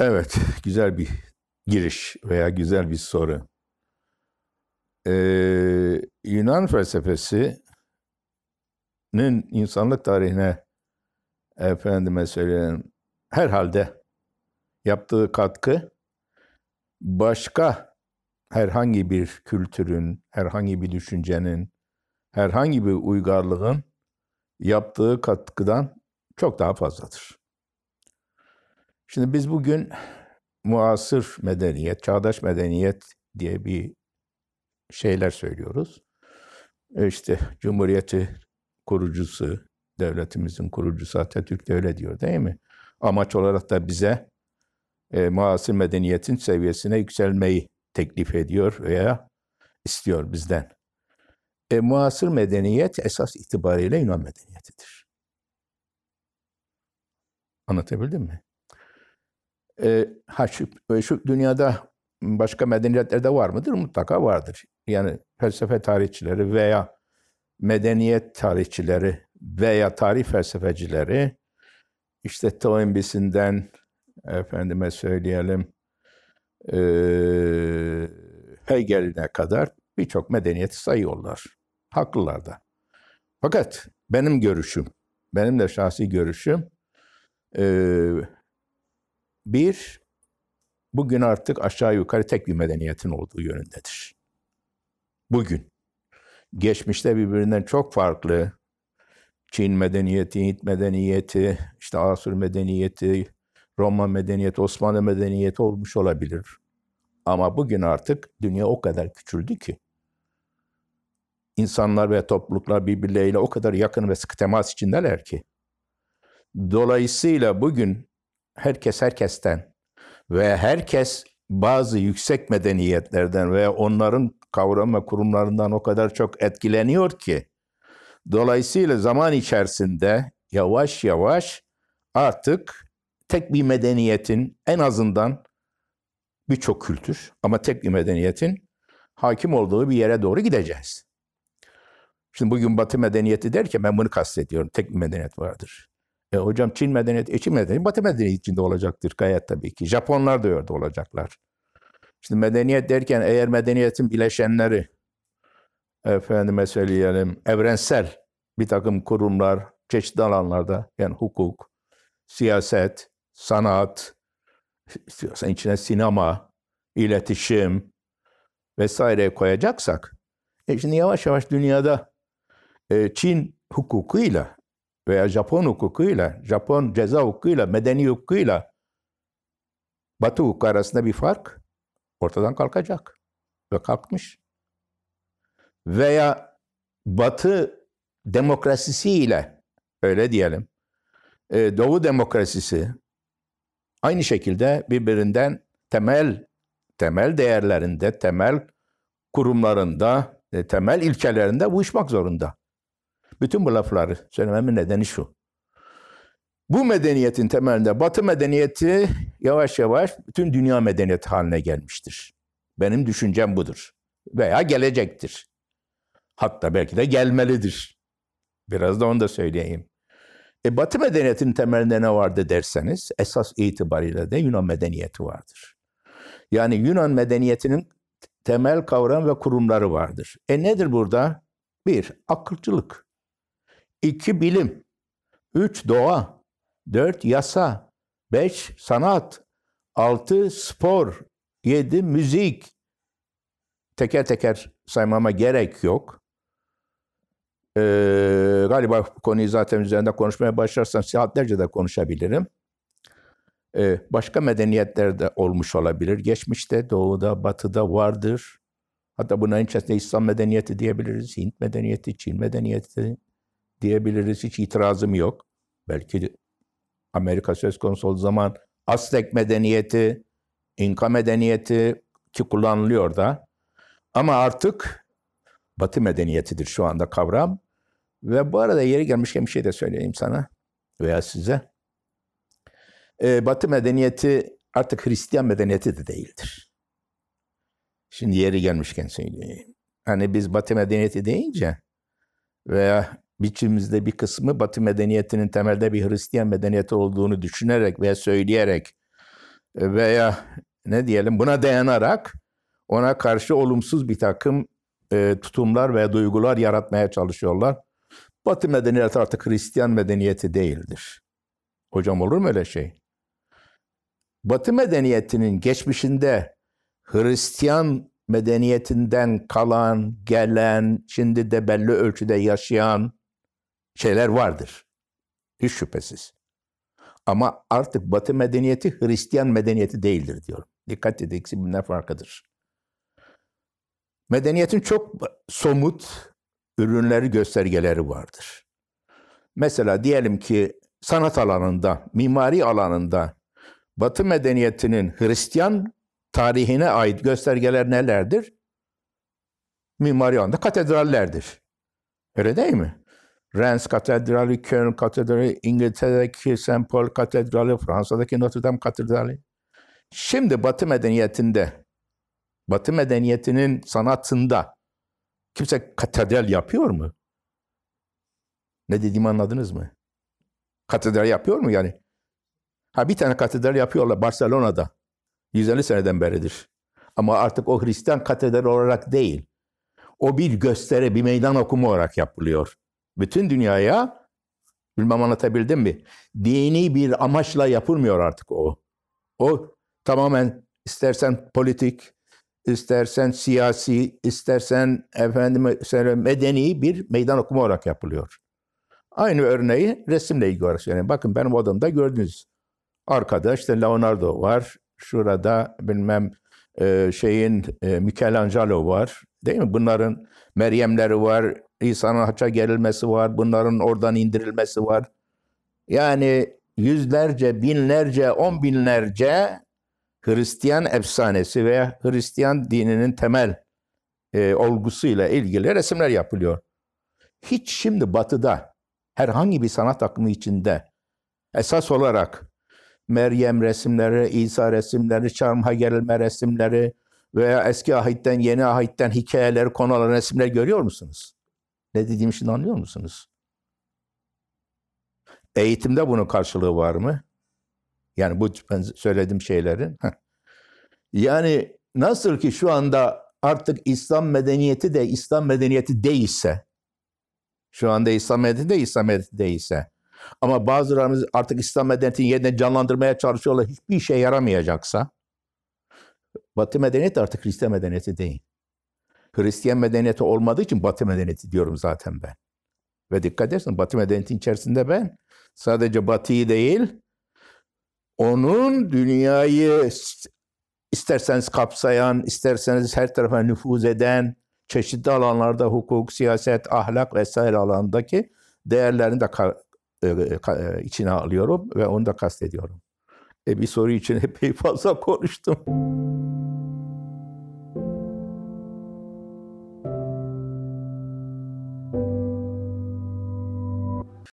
Evet, güzel bir giriş veya güzel bir soru. Ee, Yunan felsefesinin insanlık tarihine efendime söyleyeyim herhalde yaptığı katkı başka herhangi bir kültürün, herhangi bir düşüncenin, herhangi bir uygarlığın yaptığı katkıdan çok daha fazladır. Şimdi biz bugün muasır medeniyet, çağdaş medeniyet diye bir şeyler söylüyoruz. E işte Cumhuriyeti kurucusu, devletimizin kurucusu Atatürk de öyle diyor değil mi? Amaç olarak da bize e, muasır medeniyetin seviyesine yükselmeyi teklif ediyor veya istiyor bizden. E, muasır medeniyet esas itibariyle Yunan medeniyetidir. Anlatabildim mi? E, ha şu, şu dünyada başka medeniyetlerde var mıdır? Mutlaka vardır. Yani felsefe tarihçileri veya medeniyet tarihçileri veya tarih felsefecileri işte Toynbee'sinden efendime söyleyelim e, Hegel'ine kadar birçok medeniyeti sayıyorlar. Haklılar da. Fakat benim görüşüm, benim de şahsi görüşüm e, bir, bugün artık aşağı yukarı tek bir medeniyetin olduğu yönündedir. Bugün. Geçmişte birbirinden çok farklı Çin medeniyeti, Hint medeniyeti, işte Asur medeniyeti, Roma medeniyeti, Osmanlı medeniyeti olmuş olabilir. Ama bugün artık dünya o kadar küçüldü ki insanlar ve topluluklar birbirleriyle o kadar yakın ve sıkı temas içindeler ki. Dolayısıyla bugün herkes herkesten ve herkes bazı yüksek medeniyetlerden veya onların kavram ve kurumlarından o kadar çok etkileniyor ki dolayısıyla zaman içerisinde yavaş yavaş artık tek bir medeniyetin en azından birçok kültür ama tek bir medeniyetin hakim olduğu bir yere doğru gideceğiz. Şimdi bugün Batı medeniyeti derken ben bunu kastediyorum. Tek bir medeniyet vardır. E hocam Çin medeniyeti, e Çin medeniyeti Batı medeniyeti içinde olacaktır gayet tabii ki. Japonlar da öyle olacaklar. Şimdi medeniyet derken eğer medeniyetin bileşenleri efendime söyleyelim evrensel bir takım kurumlar çeşitli alanlarda yani hukuk, siyaset, sanat, istiyorsan içine sinema, iletişim vesaire koyacaksak e şimdi yavaş yavaş dünyada e, Çin hukukuyla veya Japon hukukuyla, Japon ceza hukukuyla, medeni hukukuyla Batı hukuku arasında bir fark ortadan kalkacak. Ve kalkmış. Veya Batı demokrasisiyle öyle diyelim, e, Doğu demokrasisi aynı şekilde birbirinden temel temel değerlerinde, temel kurumlarında, e, temel ilkelerinde uyuşmak zorunda. Bütün bu lafları söylememin nedeni şu. Bu medeniyetin temelinde Batı medeniyeti yavaş yavaş bütün dünya medeniyeti haline gelmiştir. Benim düşüncem budur. Veya gelecektir. Hatta belki de gelmelidir. Biraz da onu da söyleyeyim. E, Batı medeniyetinin temelinde ne vardı derseniz esas itibariyle de Yunan medeniyeti vardır. Yani Yunan medeniyetinin temel kavram ve kurumları vardır. E nedir burada? Bir, akılcılık. İki bilim. Üç, doğa. Dört, yasa. Beş, sanat. Altı, spor. Yedi, müzik. Teker teker saymama gerek yok. Ee, galiba konuyu zaten üzerinde konuşmaya başlarsam saatlerce de konuşabilirim. Ee, başka medeniyetlerde olmuş olabilir. Geçmişte, doğuda, batıda vardır. Hatta bunların içerisinde İslam medeniyeti diyebiliriz, Hint medeniyeti, Çin medeniyeti diyebiliriz. Hiç itirazım yok. Belki Amerika söz konusu olduğu zaman Aztek medeniyeti, İnka medeniyeti ki kullanılıyor da. Ama artık Batı medeniyetidir şu anda kavram. Ve bu arada yeri gelmişken bir şey de söyleyeyim sana veya size. Ee, Batı medeniyeti artık Hristiyan medeniyeti de değildir. Şimdi yeri gelmişken söyleyeyim. Hani biz Batı medeniyeti deyince veya biçimimizde bir kısmı Batı medeniyetinin temelde bir Hristiyan medeniyeti olduğunu düşünerek veya söyleyerek veya ne diyelim buna dayanarak ona karşı olumsuz bir takım e, tutumlar ve duygular yaratmaya çalışıyorlar. Batı medeniyeti artık Hristiyan medeniyeti değildir. Hocam olur mu öyle şey? Batı medeniyetinin geçmişinde Hristiyan medeniyetinden kalan, gelen, şimdi de belli ölçüde yaşayan şeyler vardır. Hiç şüphesiz. Ama artık Batı medeniyeti Hristiyan medeniyeti değildir diyorum. Dikkat edin ikisi birbirinden farklıdır. Medeniyetin çok somut ürünleri, göstergeleri vardır. Mesela diyelim ki sanat alanında, mimari alanında Batı medeniyetinin Hristiyan tarihine ait göstergeler nelerdir? Mimari alanında katedrallerdir. Öyle değil mi? Reims Katedrali, Köln Katedrali, İngiltere'deki St. Paul Katedrali, Fransa'daki Notre Dame Katedrali. Şimdi Batı medeniyetinde, Batı medeniyetinin sanatında kimse katedral yapıyor mu? Ne dediğimi anladınız mı? Katedral yapıyor mu yani? Ha bir tane katedral yapıyorlar Barcelona'da. 150 seneden beridir. Ama artık o Hristiyan katedral olarak değil. O bir gösteri, bir meydan okuma olarak yapılıyor. Bütün dünyaya, bilmem anlatabildim mi? Dini bir amaçla yapılmıyor artık o. O tamamen istersen politik, istersen siyasi, istersen efendim medeni bir meydan okuma olarak yapılıyor. Aynı örneği resimle ilgili olarak söyleyeyim. Bakın benim odamda gördünüz. Arkada işte Leonardo var. Şurada bilmem şeyin Michelangelo var. Değil mi? Bunların Meryemleri var. İsa'nın haça gerilmesi var. Bunların oradan indirilmesi var. Yani yüzlerce, binlerce, on binlerce Hristiyan efsanesi veya Hristiyan dininin temel e, olgusuyla ilgili resimler yapılıyor. Hiç şimdi batıda herhangi bir sanat akımı içinde esas olarak Meryem resimleri, İsa resimleri, çarmıha gerilme resimleri veya eski ahitten, yeni ahitten hikayeleri, konulan resimler görüyor musunuz? Ne dediğim şimdi anlıyor musunuz? Eğitimde bunun karşılığı var mı? Yani bu ben söylediğim şeylerin. yani nasıl ki şu anda artık İslam medeniyeti de İslam medeniyeti değilse, şu anda İslam medeniyeti de İslam medeniyeti değilse, ama bazılarımız artık İslam medeniyetini yeniden canlandırmaya çalışıyorlar. Hiçbir işe yaramayacaksa Batı medeniyeti artık Hristiyan medeniyeti değil. Hristiyan medeniyeti olmadığı için Batı medeniyeti diyorum zaten ben. Ve dikkat edersin Batı medeniyeti içerisinde ben sadece Batı'yı değil onun dünyayı isterseniz kapsayan, isterseniz her tarafa nüfuz eden, çeşitli alanlarda hukuk, siyaset, ahlak vesaire alandaki değerlerini de e, e, içine alıyorum ve onu da kastediyorum. E, bir soru için epey fazla konuştum.